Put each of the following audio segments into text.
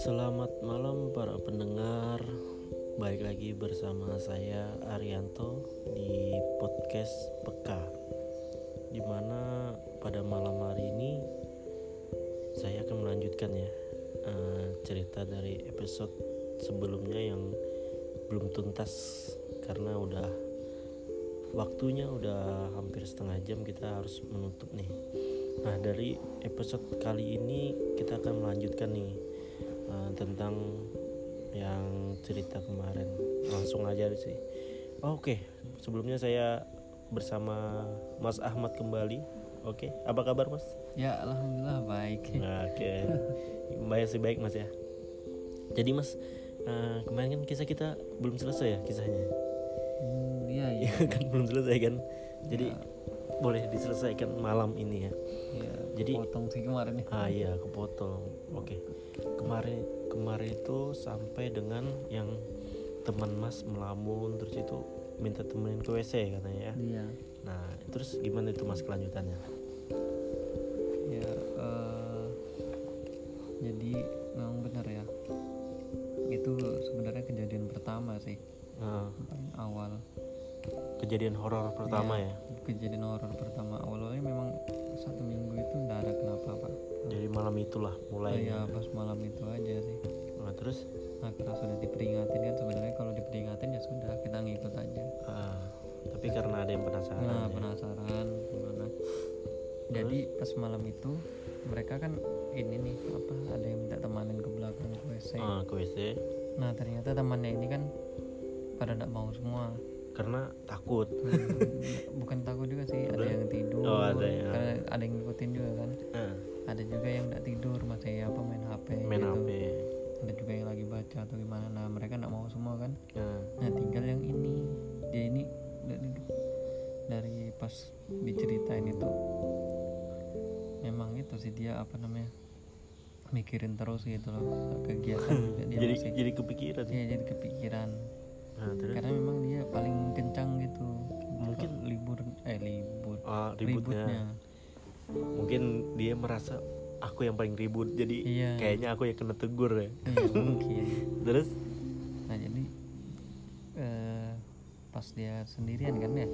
Selamat malam para pendengar. Baik lagi bersama saya Arianto di podcast Peka. Di mana pada malam hari ini Saya akan melanjutkan ya eh, Cerita dari episode sebelumnya yang belum tuntas Karena udah waktunya udah hampir setengah jam kita harus menutup nih Nah dari episode kali ini kita akan melanjutkan nih uh, tentang yang cerita kemarin langsung aja sih. Oh, Oke sebelumnya saya bersama Mas Ahmad kembali. Oke apa kabar Mas? Ya alhamdulillah baik. Nah, Oke baik sih baik Mas ya. Jadi Mas uh, kemarin kan kisah kita belum selesai ya kisahnya. Hmm, kan belum selesai kan. Jadi Ya. boleh diselesaikan malam ini ya. Iya. Jadi- potong sih kemarin ya. Ah iya kepotong. Oke. Kemarin kemarin itu sampai dengan yang teman Mas melamun terus itu minta temenin ke WC katanya ya. Iya. Nah, terus gimana itu Mas kelanjutannya? Kejadian horor pertama Iya, ya. Kejadian horor pertama awalnya memang satu minggu itu nggak ada kenapa-apa. Jadi malam itulah Oh, mulai. ya pas malam itu aja sih. Nah, terus Nah karena sudah diperingatin kan sebenarnya kalau diperingatin ya sudah kita ngikut aja. ah, tapi karena ada yang penasaran. Nah ya. penasaran gimana? Jadi pas malam itu mereka kan ini nih apa ada yang minta temanin ke belakang ke WC. Ah, ke WC Nah ternyata temannya ini kan pada tidak mau semua. Karena takut. Hmm, Bukan takut juga sih ada yang tidur. Oh, ada yang- Karena ada yang ngikutin juga kan. Ah, Ada juga yang tidak tidur masih apa main HP. main gitu. HP. Ada juga yang lagi baca atau gimana. Nah mereka tidak mau semua kan. Nah, Nah tinggal yang ini dia ini dari, dari pas diceritain itu memang itu sih dia apa namanya mikirin terus gitu loh kegiatan juga dia jadi masih jadi kepikiran. dia jadi kepikiran Nah, terus? karena memang dia paling kencang gitu. Mungkin- Kalau libur eh libur. Ah, ributnya. mungkin dia merasa aku yang paling ribut jadi Iya. kayaknya aku yang kena tegur ya. Iya, mungkin. Terus? Nah jadi eh, pas dia sendirian kan ya?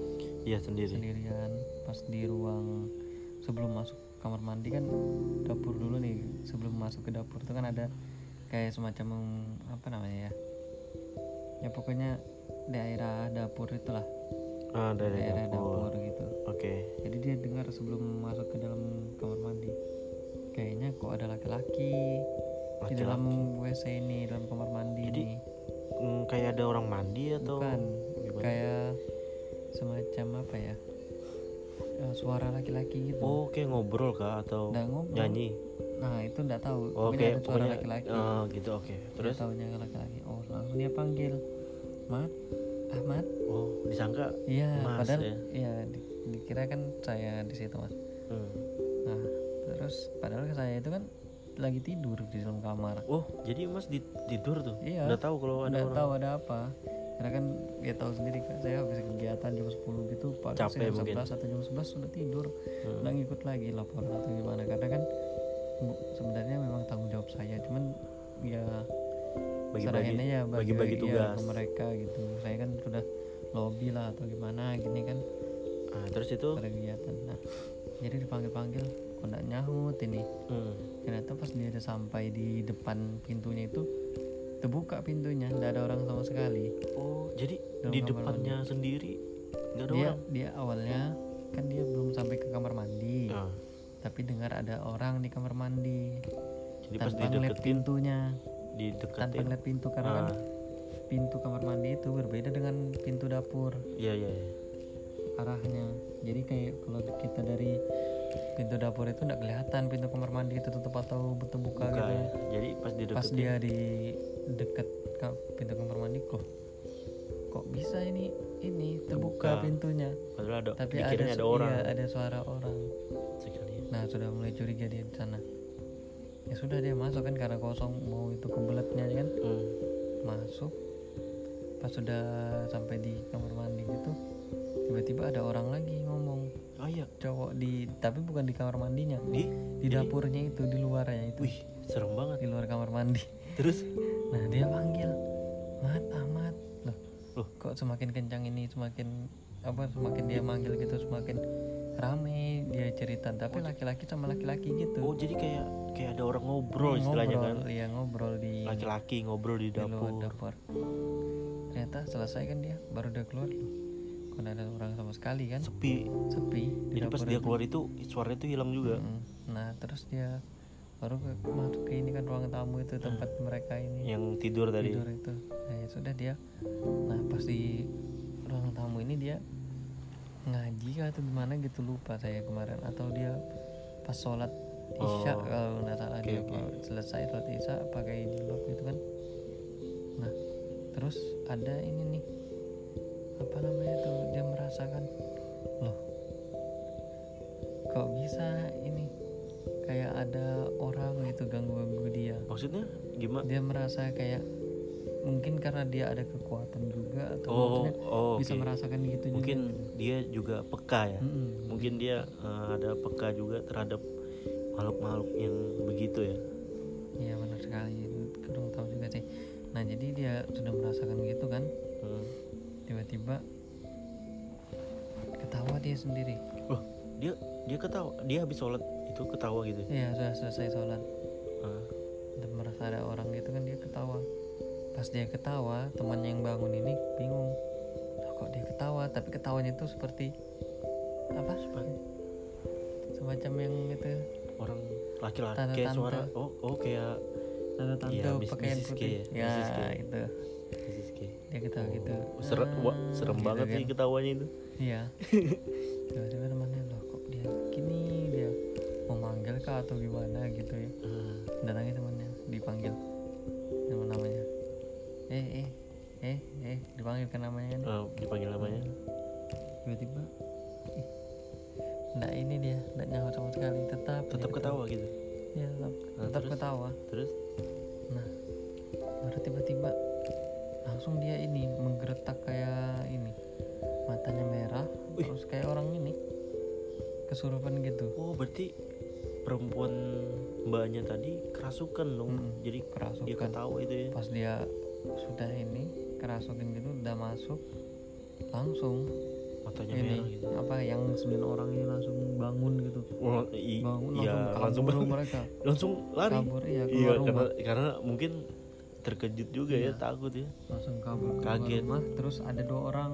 Iya sendiri. Sendirian pas di ruang sebelum masuk kamar mandi kan dapur dulu nih. Sebelum masuk ke dapur itu kan ada kayak semacam apa namanya ya ya pokoknya daerah dapur itulah. Ah dari daerah dapur. dapur gitu. Oke. Jadi dia dengar sebelum masuk ke dalam kamar mandi. Kayaknya kok ada laki-laki di dalam WC ini dalam kamar mandi Jadi, ini. Hmm, kayak ada orang mandi atau bukan. gimana? kayak semacam apa ya? Eh, suara laki-laki gitu. Oh kayak ngobrol kah atau Nggak ngobrol. nyanyi? Nah itu nggak tahu. oke Pokoknya ada suara laki-laki. ah, gitu oke. Dia terus? tahunya laki-laki. Oh dia panggil, Mat, Ahmad. oh disangka Iya. Padahal ya? iya di- dikira kan saya di situ mas. hmm. Nah terus padahal saya itu kan lagi tidur di dalam kamar. oh jadi mas di- tidur tuh Iya. udah tahu kalau ada orang tahu ada apa. Karena kan dia tahu sendiri kan saya habis kegiatan jam 10 gitu paling Capek jam mungkin. 11 atau jam 11 sudah tidur. Hmm. Nggak ngikut lagi laporan atau gimana karena kan sebenarnya memang tanggung jawab saya cuman ya bagi-bagi aja bagi-bagi iya, tugas. ke mereka gitu. Saya kan sudah lobby lah atau gimana gini kan. Ah, terus itu? Kegiatan. Nah jadi dipanggil panggil kok nggak nyahut ini. Hmm. ternyata pas dia udah sampai di depan pintunya itu terbuka pintunya nggak ada orang sama sekali. Oh jadi Dalam di depannya sendiri nggak ada dia orang? dia awalnya kan dia belum sampai ke kamar mandi. Ah, tapi dengar ada orang di kamar mandi. Jadi pas tanpa ngeliat dideketin pintunya tanpa dideketin ngeliat pintu karena kan ah, pintu kamar mandi itu berbeda dengan pintu dapur. Iya iya iya. arahnya. Jadi kayak kalau kita dari pintu dapur itu nggak kelihatan pintu kamar mandi itu tutup atau terbuka Buka gitu. ya. jadi pas dideketin pas dia di deket ka- pintu kamar mandi kok kok bisa ini ini terbuka Terbuka. pintunya? Padahal ada tapi ada, ada orang. iya, ada suara orang. Sekali nah sudah mulai curiga dia di sana ya sudah dia masuk kan karena kosong mau itu kebeletnya kan. Hmm. masuk. Pas sudah sampai di kamar mandi gitu tiba-tiba ada orang lagi ngomong. Oh iya. Cowok di tapi bukan di kamar mandinya. Di? Di dapurnya itu di luarnya itu. Wih serem banget. Di luar kamar mandi. Terus? Nah dia panggil mat amat loh Loh. kok semakin kencang ini semakin apa semakin dia manggil gitu semakin rame dia cerita tapi laki-laki sama laki-laki gitu. Oh jadi kayak kayak ada orang ngobrol istilahnya kan? ngobrol iya ngobrol di laki-laki ngobrol di di luar dapur. dapur. Ternyata selesai kan dia baru dia keluar. Kok nggak ada orang sama sekali kan? Sepi. Sepi di jadi pas dapur dia itu. keluar itu suaranya itu hilang juga. Mm. nah terus dia baru ke, masuk ke ini kan ruang tamu itu tempat mereka ini. Yang tidur tadi. Tidur itu. Nah ya sudah dia nah pas di ruang tamu ini dia ngaji atau gimana gitu lupa saya kemarin. Atau dia pas sholat isya Oh, kalau nggak salah oke, dia kalau selesai sholat isya pakai jilbab gitu kan. Nah terus ada ini nih apa namanya tuh dia merasakan loh kok bisa ini kayak ada orang gitu ganggu-ganggu dia? Maksudnya gimana? Dia merasa kayak mungkin karena dia ada kekuatan juga atau oh oh bisa oke. merasakan gitu mungkin juga dia juga peka ya. Mm-mm. mungkin dia eh, ada peka juga terhadap makhluk-makhluk yang begitu ya. Iya benar sekali. Kurang tahu juga sih. Nah jadi dia sudah merasakan gitu kan? Hmm. tiba-tiba ketawa dia sendiri. Loh, dia dia ketawa. Dia habis sholat itu ketawa gitu ya? iya sudah selesai sholat. Ah, dan merasa ada orang gitu kan pas dia ketawa temannya yang bangun ini bingung. Kok dia ketawa? Tapi ketawanya itu seperti apa? Seperti- semacam yang itu. orang laki-laki tante. suara oh oh kayak tanda tante Iya, Miss- pakaian putih. ya, ya, itu. Dia ketawa gitu. Oh, serem wah, serem gitu banget kan. sih ketawanya itu. Iya. Tiba-tiba temannya loh kok dia gini? Dia mau manggil kah atau gimana? Gitu ya. Ah, datangi temannya dipanggil eh eh eh eh dipanggil ke namanya nih. ah, dipanggil namanya. Tiba-tiba nggak ini dia nggak nyawa sama sekali tetap tetap aja ketawa gitu? Ya tetap, Nah, tetap terus? ketawa. Terus? Nah baru tiba-tiba langsung dia ini menggeretak kayak ini matanya merah Wih. terus kayak orang ini kesurupan gitu. Oh berarti perempuan mbaknya tadi kerasukan dong. Mm-mm, jadi dia kerasukan. ketawa itu ya? Pas dia sudah ini kerasukan gitu udah masuk langsung. Matanya ini merah gitu. apa yang sembilan orang ini langsung bangun gitu. Oh, i- bangun iya langsung langsung mereka. Langsung lari. Kabur iya iya rumah. karena karena mungkin terkejut juga ya Iya. takut ya. Langsung kabur Kaget. rumah terus ada dua orang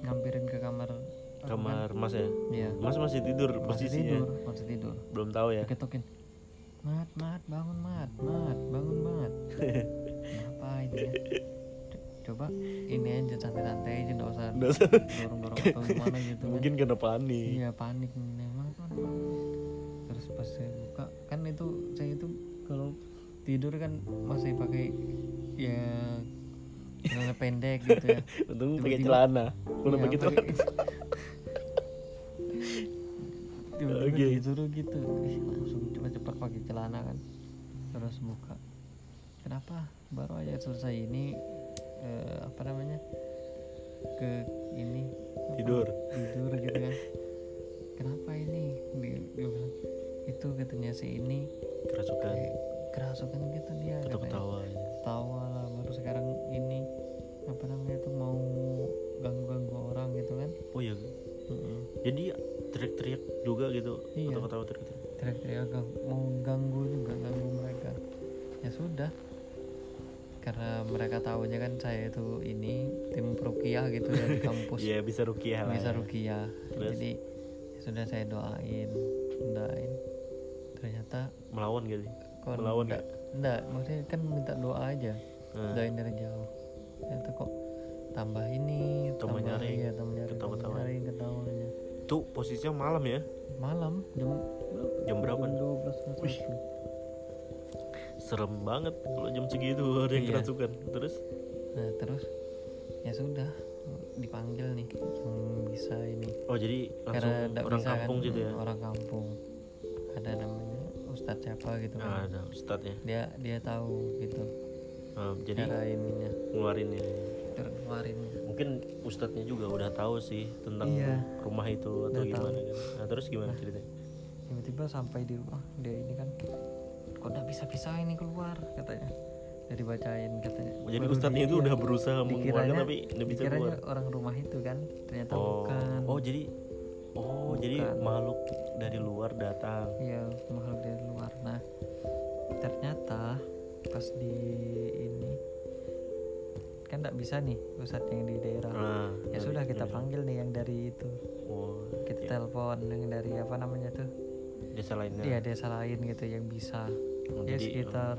nyamperin ke kamar kamar mas ya? Kan? iya. Mas masih tidur masih posisinya. tidur masih tidur. Belum tahu ya? Diketokin mat mat bangun mat mat bangun mat kenapa ini ya. Co- coba ini aja santai-santai aja nggak usah dorong-dorong atau gimana gitu kan. Mungkin kena panik. Iya panik mat. terus pas saya buka kan itu saya itu kalau tidur kan masih pakai ya celana pendek gitu ya. Untung pakai celana pakai pakai- celana. Tiba-tiba Oke. disuruh gitu. Langsung cepat-cepat pakai celana kan. Terus buka. Kenapa baru aja selesai ini eh, apa namanya ke ini apa, tidur. Tidur gitu kan. Kenapa ini? Dia, dia bilang itu katanya si ini. Kerasukan. Kayak kerasukan gitu dia atau ketawa. Tawa lah baru sekarang ini apa namanya tuh mau ganggu-ganggu orang gitu kan. Oh iya. Mm-mm. jadi teriak-teriak juga gitu Iya. atau ketawa teriak-teriak teriak-teriak mau ganggu juga ganggu mereka. Ya sudah karena mereka tahunya kan saya itu ini tim perukiah gitu ya di kampus. Iya bisa rukiah lah bisa ya. rukiah. Terus? jadi ya sudah saya doain doain ternyata melawan gitu? kok Melawan enggak, enggak maksudnya kan minta doa aja. Nah, doain dari jauh. Ternyata kok tambah ini Tambah nyaring. ya tambah nyaring Ketawa-ketawa. tambah nyaring ketawanya. Itu posisinya malam ya? Malam jam jam berapa? jam 12 Wih. Serem banget kalau jam segitu ada yang Iya. kerasukan. Terus? Nah terus? Ya sudah dipanggil nih yang bisa ini. Oh jadi langsung karena orang bisa kampung kan, gitu ya? Orang kampung. Ada namanya Ustadz siapa gitu nah, kan? Ada ustadz ya? Dia dia tahu gitu. Ah, jadi cara ininya. ngeluarin ya cara ngeluarinnya. Mungkin ustadznya juga udah tahu sih tentang Iya. rumah itu atau Udah tahu. gimana kan nah terus gimana ceritanya? tiba-tiba sampai di rumah dia ini kan kok udah bisa bisa ini keluar katanya. Jadi bacain katanya. Oh, jadi Baru ustadznya itu udah berusaha mengeluarkan tapi nggak bisa keluar. orang rumah itu kan ternyata oh. bukan. Oh jadi oh jadi Bukan. makhluk dari luar datang. Iya makhluk dari luar. Nah ternyata pas di ini kan nggak bisa nih ustadz yang di daerah. Nah ya sudah kita bisa. panggil nih yang dari itu. Oh kita iya. telepon yang dari apa namanya tuh? Desa lainnya. Iya desa lain gitu yang bisa Oh, ya jadi, sekitar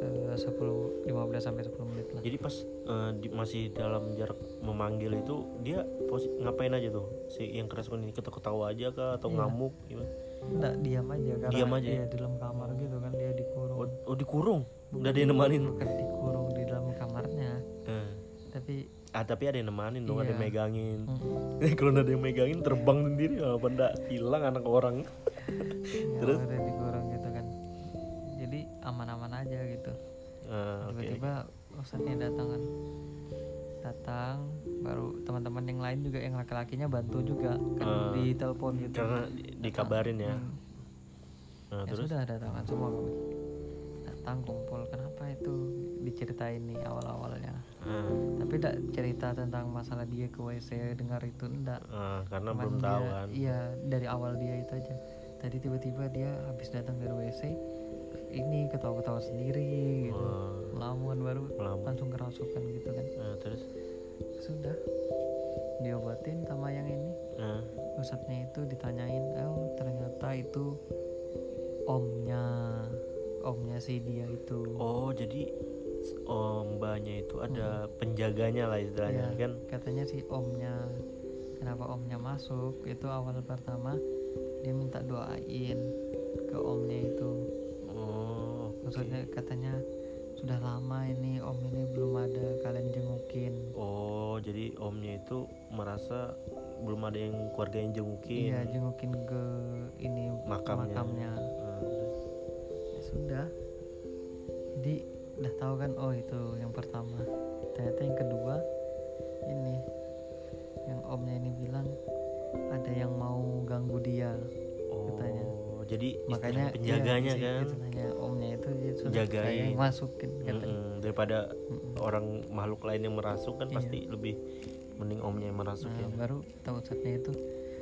eh, 10 15 sampai 10 menit lah Jadi pas eh, di- masih dalam jarak memanggil itu dia posi- ngapain aja tuh si yang kerasukan ini ketawa-ketawa aja kah atau Iya. ngamuk gimana? enggak diam aja karena Diam aja dia ya? di dalam kamar gitu kan dia dikurung Oh, oh dikurung, nggak ada yang nemanin. bukan dikurung di dalam kamarnya Eh, tapi ah tapi ada yang nemanin dong, ada yang Iya. megangin. mm, Kalau ada yang megangin terbang sendiri apa ndak hilang anak orang. ya Terus? udah tiba-tiba ustadznya datang kan datang baru teman-teman yang lain juga yang laki-lakinya bantu juga kan Ah. di telepon gitu Karena di- dikabarin ya. Hmm. Nah, ya terus sudah datang kan semua kami datang kumpul kenapa itu diceritain nih awal-awalnya ah, tapi tidak cerita tentang masalah dia ke WC dengar itu enggak ah, karena Cuman belum dia- tahu kan. iya dari awal dia itu aja tadi tiba-tiba dia habis datang dari WC ini ketawa-ketawa sendiri gitu. Melamun baru Melamun. langsung kerasukan gitu kan. Nah, terus? Sudah. Diobatin sama yang ini. Nah, pusatnya itu ditanyain oh ternyata itu omnya omnya si dia itu. Oh jadi mbaknya itu ada penjaganya lah istilahnya Iya, kan. katanya si omnya kenapa omnya masuk? Itu awal pertama dia minta doain ke omnya itu. Maksudnya katanya sudah lama ini om ini belum ada kalian jengukin. Oh, jadi omnya itu merasa belum ada yang keluarga yang jengukin. Iya jengukin ke ini makamnya. makamnya. Terus? ya sudah. Jadi udah tahu kan? Oh itu yang pertama. Ternyata yang kedua ini yang omnya ini bilang ada yang mau ganggu dia oh, katanya. Jadi makanya istilah penjaganya iya, kan. istilahnya omnya itu Jagain. masukin katanya Mm-mm, daripada Mm-mm. orang makhluk lain yang merasuk kan Iya. pasti lebih mending omnya yang merasuk nah, ya. baru tahu saatnya itu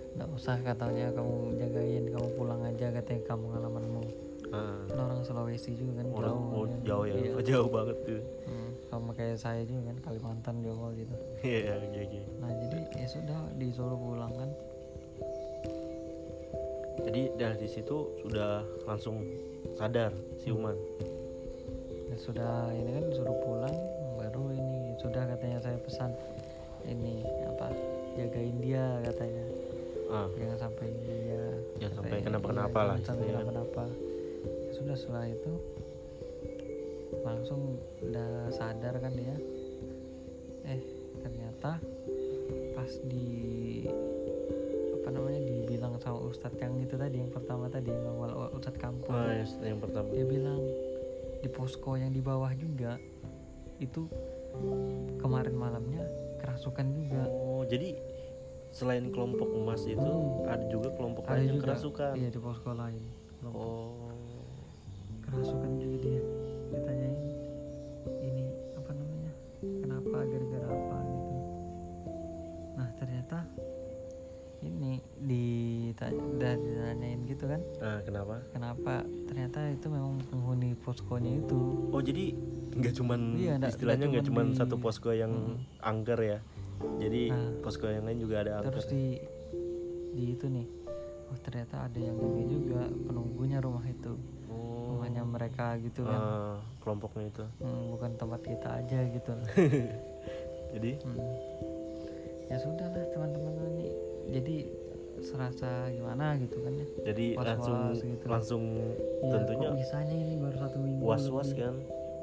nggak usah katanya kamu jagain kamu pulang aja katanya kamu ngalamanmu Ah, kan orang Sulawesi juga kan orang jauh oh, kan. jauh ya, Iya. Jauh banget tuh. Hmm, sama kayak saya juga kan Kalimantan Jawa gitu Iya, oke oke. nah jadi ya sudah disuruh pulang kan Jadi dari situ sudah langsung sadar si Uman. ya sudah ini kan disuruh pulang baru ini sudah katanya saya pesan ini apa jagain dia katanya Ah, jangan sampai dia Jangan sampai katanya, kenapa-kenapa iya, lah jangan sampai kan. kenapa-napa ya sudah setelah itu langsung udah sadar kan dia eh ternyata pas di apa namanya dibilang sama ustadz yang itu tadi yang pertama tadi yang awal ustadz kampung ah, yes, yang pertama. dia bilang di posko yang di bawah juga itu kemarin malamnya kerasukan juga Oh, jadi selain kelompok emas itu Hmm. ada juga kelompok ada lain yang juga kerasukan. iya di posko lain kelompok Oh. kerasukan juga dia ditanya, ditanyain gitu kan Nah, kenapa? kenapa ternyata itu memang penghuni poskonya itu Oh, jadi nggak cuman Iya, istilahnya nggak cuman cuman di- satu posko yang angker ya. Jadi Nah. posko yang lain juga ada angker. terus di di itu nih oh ternyata ada yang ini juga penunggunya rumah itu oh. rumahnya mereka gitu kan ah, kelompoknya itu. Hmm, bukan tempat kita aja gitu Jadi Hmm. ya sudah lah teman-teman ini jadi serasa gimana gitu kan ya jadi Was-was langsung gitu. langsung Ya, tentunya kok bisanya ini baru satu minggu was-was lebih. kan.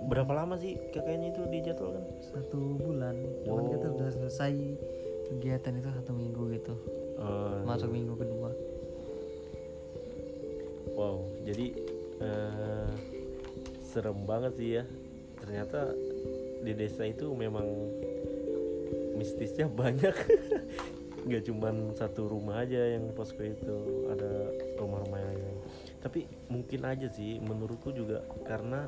Berapa lama sih kakaknya itu dijadwalkan? satu bulan cuman Oh. kita sudah selesai kegiatan itu satu minggu gitu Eh, masuk minggu kedua Wow, jadi eh, serem banget sih ya. Ternyata di desa itu memang mistisnya banyak nggak cuman satu rumah aja yang posko itu ada rumah-rumah yang lain. Tapi mungkin aja sih menurutku juga karena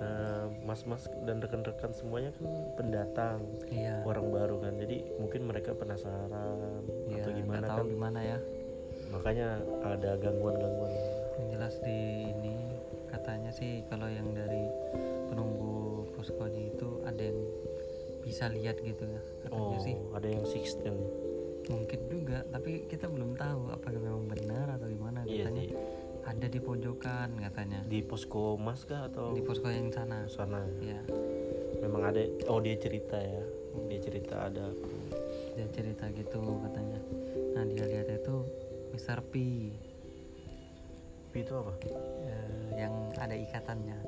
eh, mas-mas dan rekan-rekan semuanya kan pendatang iya. orang baru kan. Jadi mungkin mereka penasaran iya atau gimana tahu kan. gimana ya. Makanya ada gangguan-gangguan. Yang jelas di ini katanya sih kalau yang dari penunggu poskonya itu ada yang bisa lihat gitu ya katanya oh sih. ada yang sixteen mungkin juga tapi kita belum tahu apakah memang benar atau gimana. Iya katanya sih. ada di pojokan katanya. Di posko mas kah atau? Di posko yang sana. Sana. Ya memang ada oh dia cerita ya. Dia cerita ada. Dia cerita gitu katanya. Nah dia lihat itu Mr. P. Itu apa? Eh, yang ada ikatannya.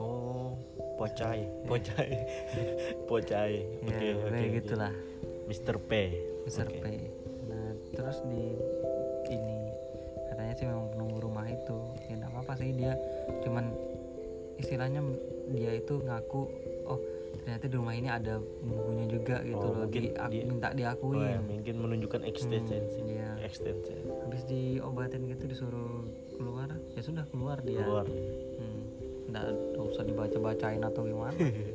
Oh pocai. Pocai. Pocai. Oke ya oke oke. gitulah Mr. P Mr. Oke. P nah terus di ini katanya sih memang penunggu rumah itu ya nggak apa-apa sih dia cuman istilahnya dia itu ngaku oh ternyata di rumah ini ada penunggunya juga gitu Oh, loh mungkin di, dia- minta Oh, diakuin ya, mungkin menunjukkan extension Hmm, iya. extension habis diobatin gitu disuruh keluar ya sudah keluar dia keluar Hmm, nggak usah dibaca bacain atau gimana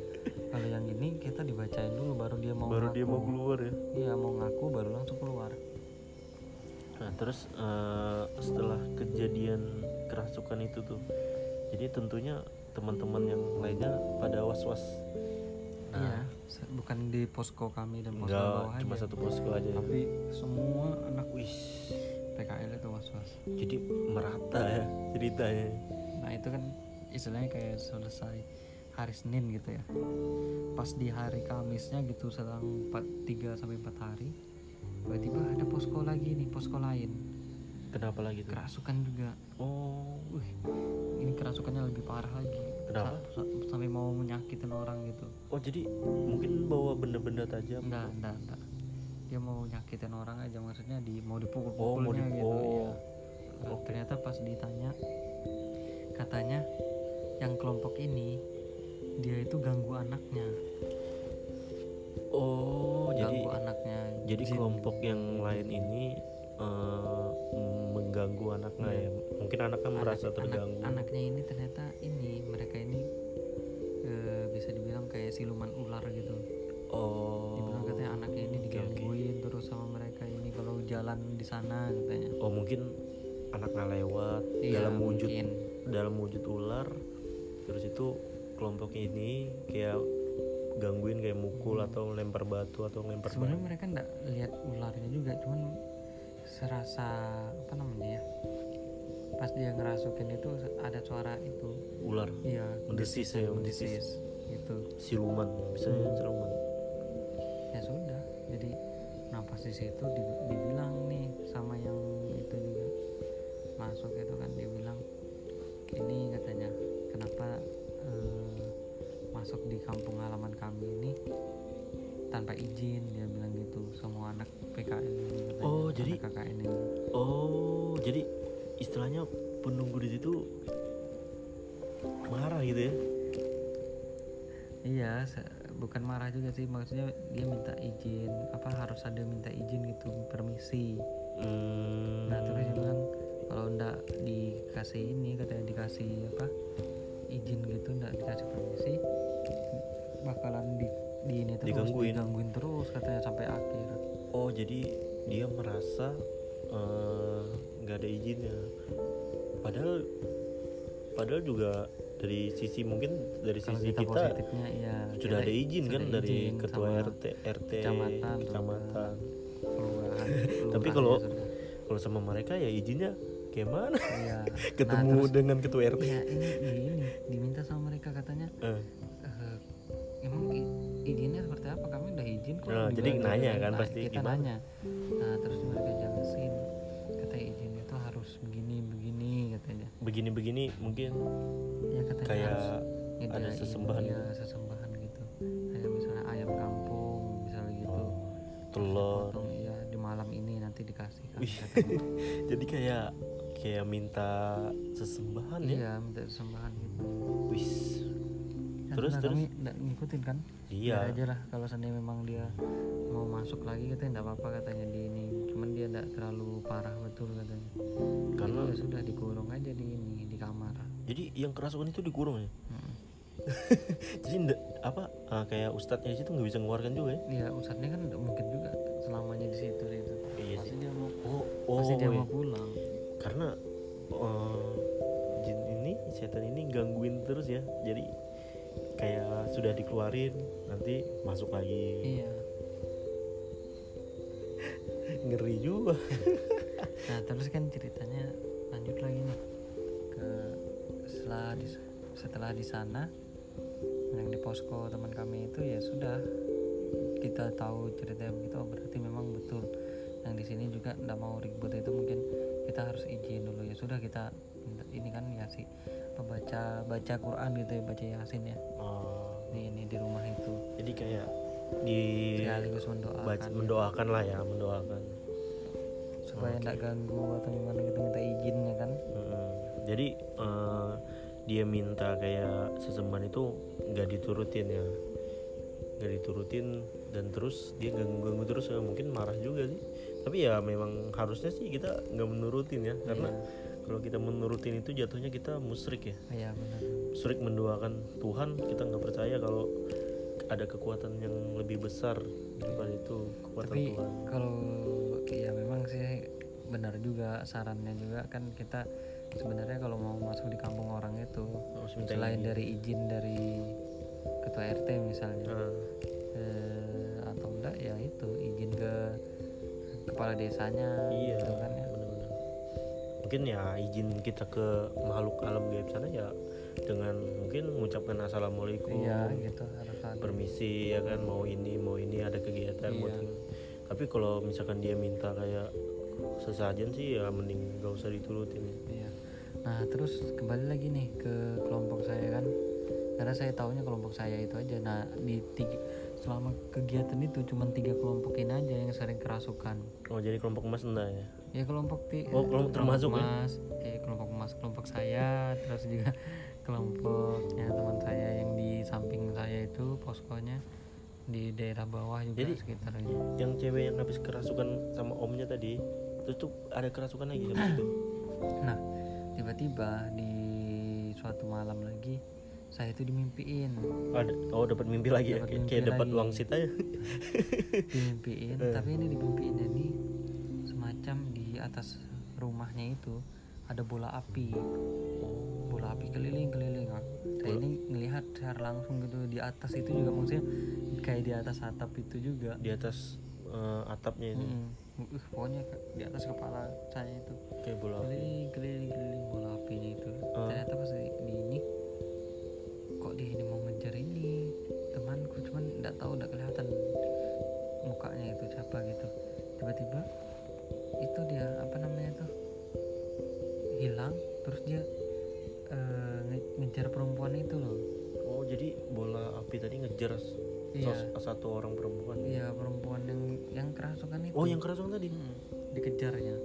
kalau yang ini kita dibacain dulu baru dia mau baru ngaku. dia mau keluar ya? Iya mau ngaku baru langsung keluar. Nah terus eh, setelah kejadian kerasukan itu tuh jadi tentunya teman-teman yang lainnya pada was-was. Nah. iya bukan di posko kami dan posko enggak bawah cuma aja. satu posko aja ya. tapi semua anak wih. PKL itu was was jadi merata ya ceritanya. Nah itu kan istilahnya kayak selesai hari Senin gitu ya. Pas di hari Kamisnya gitu selang 4, 3 sampai 4 hari tiba-tiba ada posko lagi nih posko lain. Kenapa lagi tuh? Kerasukan juga. Oh. Wih ini kerasukannya lebih parah lagi. Kenapa? Sa- sa- sampai mau menyakitin orang gitu. Oh jadi mungkin bawa benda-benda tajam enggak enggak enggak dia mau nyakitin orang aja maksudnya di mau Oh, dipukul-pukulnya mau di- gitu oh. iya. Nah, ternyata pas ditanya katanya yang kelompok ini dia itu ganggu anaknya. Oh jadi ganggu anaknya. jadi Jin. kelompok yang lain ini eh, mengganggu anaknya ya? Mungkin anaknya Anak- merasa anak- terganggu. anaknya ini ternyata ini mereka ini eh, bisa dibilang kayak siluman ular gitu. Oh. Dibilang katanya anaknya ini digangguin terus sama mereka ini kalau jalan di sana katanya. Oh mungkin anaknya lewat Iya, dalam wujud mungkin. dalam wujud ular terus itu kelompok ini kayak gangguin kayak mukul atau lempar batu atau lempar sebenarnya mereka nggak lihat ularnya juga cuman serasa apa namanya ya pas dia ngerasukin itu ada suara itu. Ular? Iya mendesis ya mendesis. gitu. Siluman bisa Hmm. siluman. Ya sudah jadi pas di situ di- dibilang tanpa izin dia bilang gitu semua anak PKN ini katanya, Oh, jadi- anak KKN ini. Oh jadi istilahnya penunggu di situ marah gitu ya? Iya bukan marah juga sih maksudnya dia minta izin apa harus ada minta izin gitu permisi. Hmm, Nah terus dia bilang kalau ndak dikasih ini katanya dikasih apa izin gitu ndak dikasih permisi bakalan di, di ini terus Digangguin. digangguin terus katanya sampai akhir. oh jadi dia merasa eh, nggak ada izinnya padahal padahal juga dari sisi mungkin dari Kalau sisi kita, kita, positifnya iya sudah kita ada izin kan sudah dari izin ketua RT RT kecamatan, kecamatan kelurahan. Tapi kalau- ya kalau sama mereka ya izinnya kayak mana iya. ketemu nah, terus, dengan ketua RT iya ini, ini diminta sama mereka katanya Nah, jadi nanya gitu kan Nah, pasti, kita gimana? nanya. Nah terus mereka jelasin katanya izin itu harus begini begini katanya. Begini-begini mungkin ya katanya Kayak harus ada nyediain, sesembahan. iya, sesembahan gitu. Kayak misalnya ayam kampung misalnya gitu. Oh, telur. iya di malam ini nanti dikasih kan, Wih. jadi kayak kayak minta sesembahan ya? Iya minta sesembahan gitu. Wis Ya, terus nah, terus. kami ngikutin kan? Iya. Biar aja lah kalau seandainya memang dia mau masuk lagi katanya nggak apa-apa katanya di ini. Cuman dia nggak terlalu parah betul katanya. Karena Jadi ya sudah dikurung aja di ini di kamar. Jadi yang kerasukan itu dikurung ya? Mm. jadi ndak apa ah, kayak ustadznya situ nggak bisa mengeluarkan juga ya? Ya ustadznya kan nggak mungkin juga selamanya di situ itu Iya pasti sih. dia mau oh oh pasti dia iya. mau pulang. Karena eh, jin ini setan ini gangguin terus ya. Jadi kayak sudah dikeluarin nanti masuk lagi. Iya. Ngeri juga. Nah terus kan ceritanya lanjut lagi nih. Ke setelah di setelah di sana yang di posko teman kami itu ya sudah. Kita tahu cerita begitu oh berarti memang betul. Yang di sini juga nggak mau ribut itu mungkin kita harus izin dulu. Ya sudah kita ini kan ya sih baca baca Quran gitu ya baca yasin ya. Oh, di ini di rumah itu. Jadi kayak di sekaligus mendoakan baca- mendoakan lah ya mendoakan. Supaya nggak ganggu atau gimana gitu minta izinnya kan. Mm, jadi eh, dia minta kayak sesembahan itu nggak diturutin ya. Nggak diturutin dan terus dia ganggu-ganggu terus ya mungkin marah juga sih. Tapi ya memang harusnya sih kita nggak menurutin ya karena kalau kita menurutin itu jatuhnya kita musyrik ya. Iya benar. Musyrik mendoakan Tuhan kita nggak percaya kalau ada kekuatan yang lebih besar daripada itu kekuatan tapi Tuhan. kalau ya memang sih benar juga sarannya juga. Kan kita sebenarnya kalau mau masuk di kampung orang itu harus minta selain izin. dari izin dari ketua RT misalnya Nah, eh, atau enggak ya itu izin ke kepala desanya iya. gitu kan ya mungkin ya izin kita ke makhluk alam gaib sana ya dengan mungkin mengucapkan assalamualaikum iya gitu permisi ya kan mau ini mau ini ada kegiatan Iya. ini. tapi kalau misalkan dia minta kayak sesajen sih ya mending gak usah diturutin Iya. Nah terus kembali lagi nih ke kelompok saya kan, karena saya taunya kelompok saya itu aja. Nah di tiga, selama kegiatan itu cuma tiga kelompokin aja yang sering kerasukan. oh jadi kelompok emas enggak ya Ya kelompok ti, Oh, kelompok termasuk ya? mas, eh kelompok mas, kelompok saya, terus juga kelompoknya teman saya yang di samping saya itu poskonya di daerah bawah juga Jadi- sekitarnya. yang cewek yang habis kerasukan sama omnya tadi terus tuh ada kerasukan lagi habis itu Nah tiba-tiba di suatu malam lagi saya itu dimimpiin. Ada oh dapat mimpi lagi ya Dapat kayak, mimpi kayak dapat uang sit aja. Dimimpiin tapi ini dimimpiinnya ini atas rumahnya itu ada bola api bola api keliling keliling saya ini ngelihat secara langsung gitu di atas itu juga maksudnya kayak di atas atap itu juga di atas eh, atapnya ini Mm-mm. Uh, pokoknya di atas kepala saya itu kayak bola api. keliling keliling keliling bola apinya itu Ah. ternyata pas di, di ini ngejar perempuan itu loh. Oh jadi bola api tadi ngejar Iya. sos- satu orang perempuan. Iya perempuan yang yang kerasukan itu. Oh yang kerasukan tadi? Mm, dikejarnya.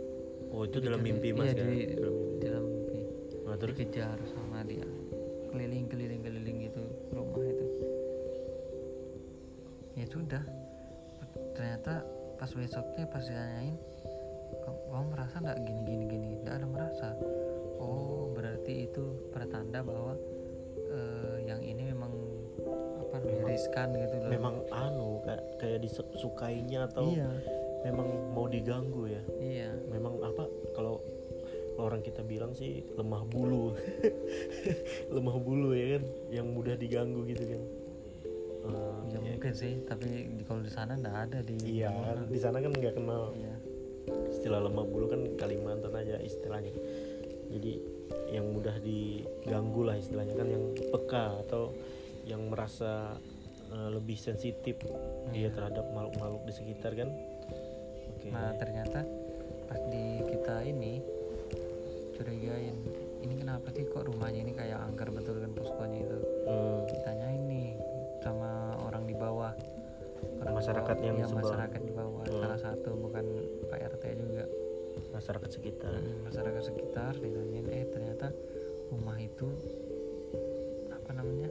Oh itu dalam Dikejar- mimpi iya, mas kan di- dalam mimpi. dalam mimpi. Nah, terus? Dikejar sama dia. Keliling keliling keliling itu rumah itu. Ya sudah. Ternyata pas besoknya pas ditanyain kamu merasa nggak gini gini gini? Nggak ada merasa oh berarti itu pertanda bahwa eh, yang ini memang apa riskan gitu loh. memang anu kayak kayak disukainya atau iya. memang mau diganggu ya? Iya. Memang apa kalau orang kita bilang sih lemah bulu. Lemah bulu ya kan yang mudah diganggu gitu kan. Eh, ya mungkin sih. tapi di, kalau di sana nggak ada di iya di sana kan nggak kenal. Iya. Istilah lemah bulu kan Kalimantan aja istilahnya jadi yang mudah diganggu lah istilahnya kan yang peka atau yang merasa eh, lebih sensitif dia terhadap makhluk-makhluk di sekitar kan. Oke. Nah ternyata pas di kita ini curigain ini kenapa sih kok rumahnya ini kayak angker betul kan poskonya itu? Hmm, ditanyain nih sama orang di bawah. Orang di Masyarakat bawah- yang iya, sebelah. masyarakat di bawah. Hmm. salah satu bukan Pak RT juga masyarakat sekitar. Hmm, masyarakat sekitar ditanyain eh ternyata rumah itu apa namanya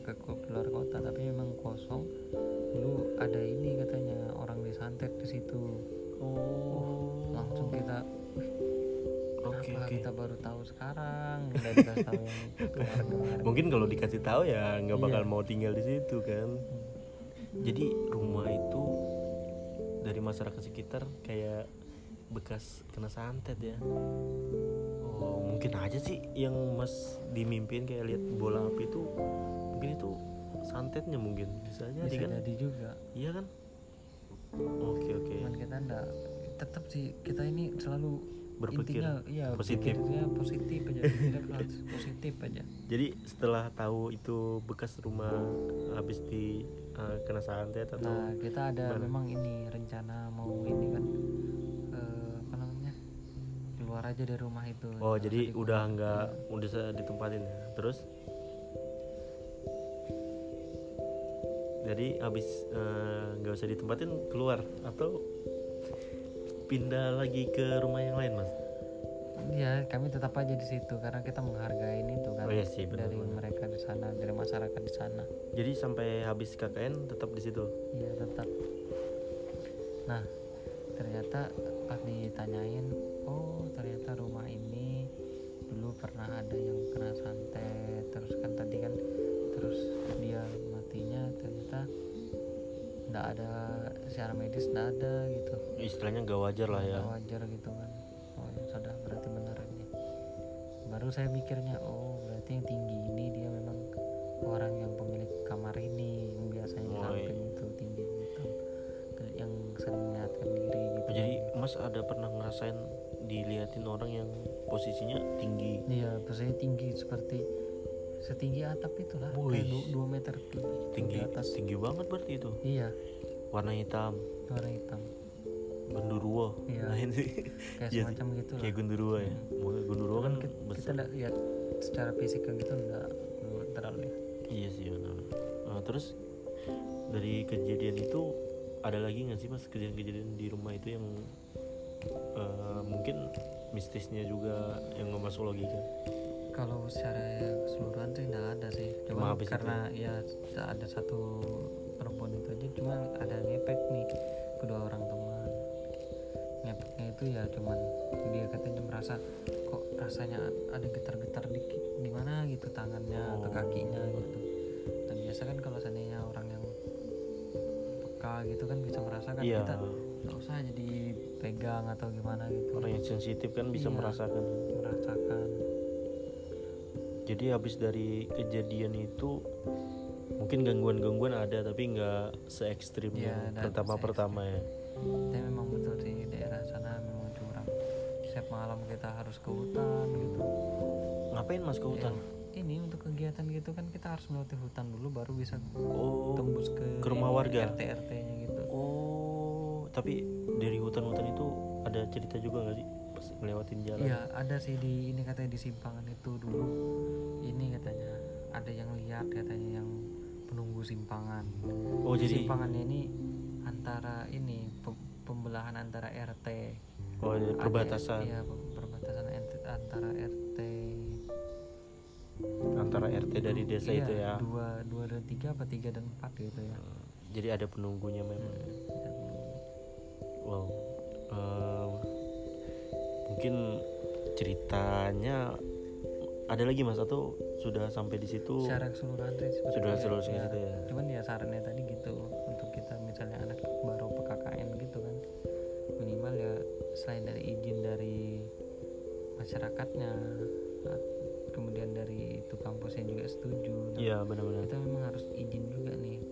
ke keluar kota tapi memang kosong. Dulu ada ini katanya orang disantet di situ. Oh. Langsung kita "Wih, oke kita baru tahu sekarang? Tahu mungkin kalau dikasih tahu ya nggak bakal Iya. mau tinggal di situ kan. Jadi rumah itu dari masyarakat sekitar kayak bekas kena santet ya. Oh mungkin aja sih yang mas dimimpin kayak lihat bola api itu mungkin itu santetnya mungkin. Bisa jadi bisa kan? jadi juga. Iya kan? Oke oke. Cuman kita enggak tetap sih kita ini selalu Berpikir intinya iya positif. positif aja positif aja. Jadi setelah tahu itu bekas rumah habis di eh, kena santet atau nah kita ada gimana? memang ini rencana mau ini kan eh, apa namanya keluar aja dari rumah itu Oh jadi udah nggak udah bisa ditempatin ya. Terus jadi habis eh, nggak usah ditempatin keluar atau pindah lagi ke rumah yang lain mas? Iya, kami tetap aja di situ karena kita menghargai itu kan Oh iya sih dari mereka di sana, dari masyarakat di sana. Jadi sampai habis KKN tetap di situ. Iya tetap. Nah ternyata pas ditanyain, oh ternyata rumah ini dulu pernah ada yang kena santet, terus kan tadi kan terus dia matinya ternyata nggak ada secara medis nggak ada gitu. Istilahnya nggak wajar lah ya. Nggak wajar gitu kan. Baru saya mikirnya, oh berarti yang tinggi ini dia memang orang yang pemilik kamar ini yang biasanya Oh, samping itu tinggi gitu yang sering melihatkan diri gitu. Oh, jadi mas ada pernah ngerasain diliatin orang yang posisinya tinggi. iya biasanya tinggi seperti setinggi atap itulah Wih. kayak 2 meter Tinggi di atas. tinggi banget berarti itu. iya. Warna hitam, warna hitam genderuwo. Iya. Nah, ini kayak Iya sih. semacam gitu lah kayak genderuwo ya. Genderuwo kan kita, kita besar. nggak lihat secara fisik kayak gitu enggak terlalu lihat Iya sih benar. Nah, terus dari kejadian itu ada lagi nggak sih mas kejadian-kejadian di rumah itu yang eh, mungkin mistisnya juga yang nggak masuk logika? kalau secara keseluruhan sih nggak ada sih Cuma habis itu karena ya ada satu perempuan itu aja cuma ada ngepek nih kedua orang teman itu ya cuman dia katanya merasa kok rasanya ada getar-getar dikit di mana gitu tangannya atau Oh. kakinya gitu dan biasa kan kalau seandainya orang yang peka gitu kan bisa merasakan Iya. kita nggak usah jadi pegang atau gimana gitu Orang yang sensitif kan bisa Iya. merasakan. merasakan Jadi habis dari kejadian itu mungkin gangguan-gangguan ada tapi nggak se ekstrim Iya, yang pertama-pertama ya. tapi memang kita harus ke hutan gitu. Ngapain mas ke hutan? Ya, ini untuk kegiatan gitu kan kita harus melewati hutan dulu baru bisa Oh, tembus ke ke rumah warga? RT RT nya gitu. Oh, tapi dari hutan-hutan itu ada cerita juga nggak sih? Pas ngelewatin jalan? iya ada sih di ini katanya di simpangan itu dulu. Ini katanya ada yang lihat katanya yang penunggu simpangan. Oh Di jadi simpangannya ini antara ini pem- pembelahan antara RT oh iya, Ada- perbatasan. iya pe- perbatasan ent- antara RT antara RT dari desa iya, itu ya. dua dua dan tiga apa tiga dan empat gitu ya Jadi ada penunggunya memang. Dan Wow. Eh, mungkin ceritanya ada lagi mas atau sudah sampai di situ? secara keseluruhan sih Sudah seluruh ya. ya. cuman ya sarannya tadi gitu untuk kita misalnya anak baru PKKN gitu kan minimal ya selain dari izin dari masyarakatnya nah, kemudian dari itu kampusnya juga setuju nah, Iya benar-benar. kita memang harus izin juga nih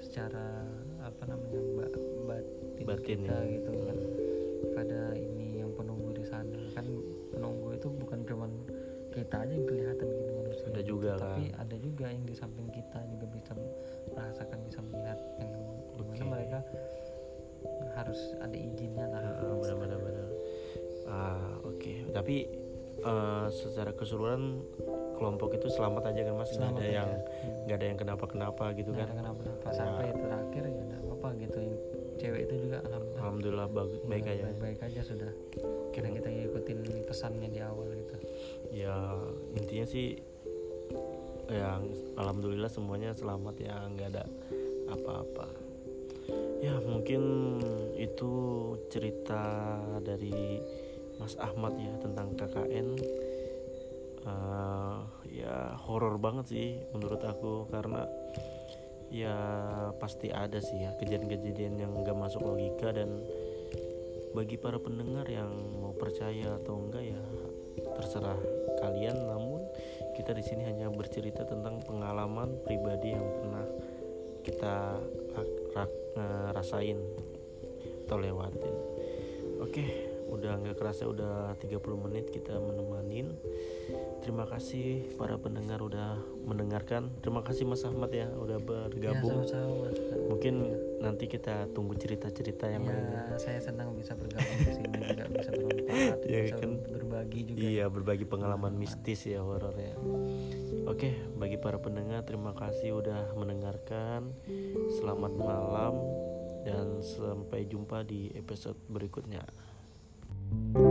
secara apa namanya ba- batin, Batin, kita ya. gitu kan pada ini yang penunggu di sana kan penunggu itu bukan cuman kita aja yang kelihatan gini manusia Ada gitu, juga tapi kan. ada juga yang di samping kita juga bisa merasakan bisa melihat yang Oke. mereka harus ada izinnya lah benar-benar Ah oke. Tapi eh, secara keseluruhan kelompok itu selamat aja kan mas? Nggak ada aja. yang nggak ada yang kenapa-kenapa gitu Nggak kan? ada kenapa-napa Ya. sampai terakhir ya enggak apa-apa gitu yang cewek itu juga alhamdulillah Alhamdulillah baik Iya, aja. baik-baik aja sudah karena kita ikutin pesannya di awal gitu Ya intinya sih yang alhamdulillah semuanya selamat ya nggak ada apa-apa ya mungkin itu cerita dari Mas Ahmad ya tentang KKN uh, ya horor banget sih menurut aku karena ya pasti ada sih ya kejadian-kejadian yang nggak masuk logika dan bagi para pendengar yang mau percaya atau enggak ya terserah kalian. Namun kita di sini hanya bercerita tentang pengalaman pribadi yang pernah kita rasain atau lewatin. Oke udah nggak kerasa udah 30 menit kita menemanin. Terima kasih para pendengar udah mendengarkan. Terima kasih Mas Ahmad ya udah bergabung. Ya, sama -sama. mungkin nanti kita tunggu cerita-cerita yang ya, lainnya. saya senang bisa bergabung di sini juga bisa bermanfaat ya, bisa kan, berbagi juga. Iya berbagi pengalaman mistis ya horor ya. Oke bagi para pendengar terima kasih udah mendengarkan. Selamat malam dan sampai jumpa di episode berikutnya. Thank you.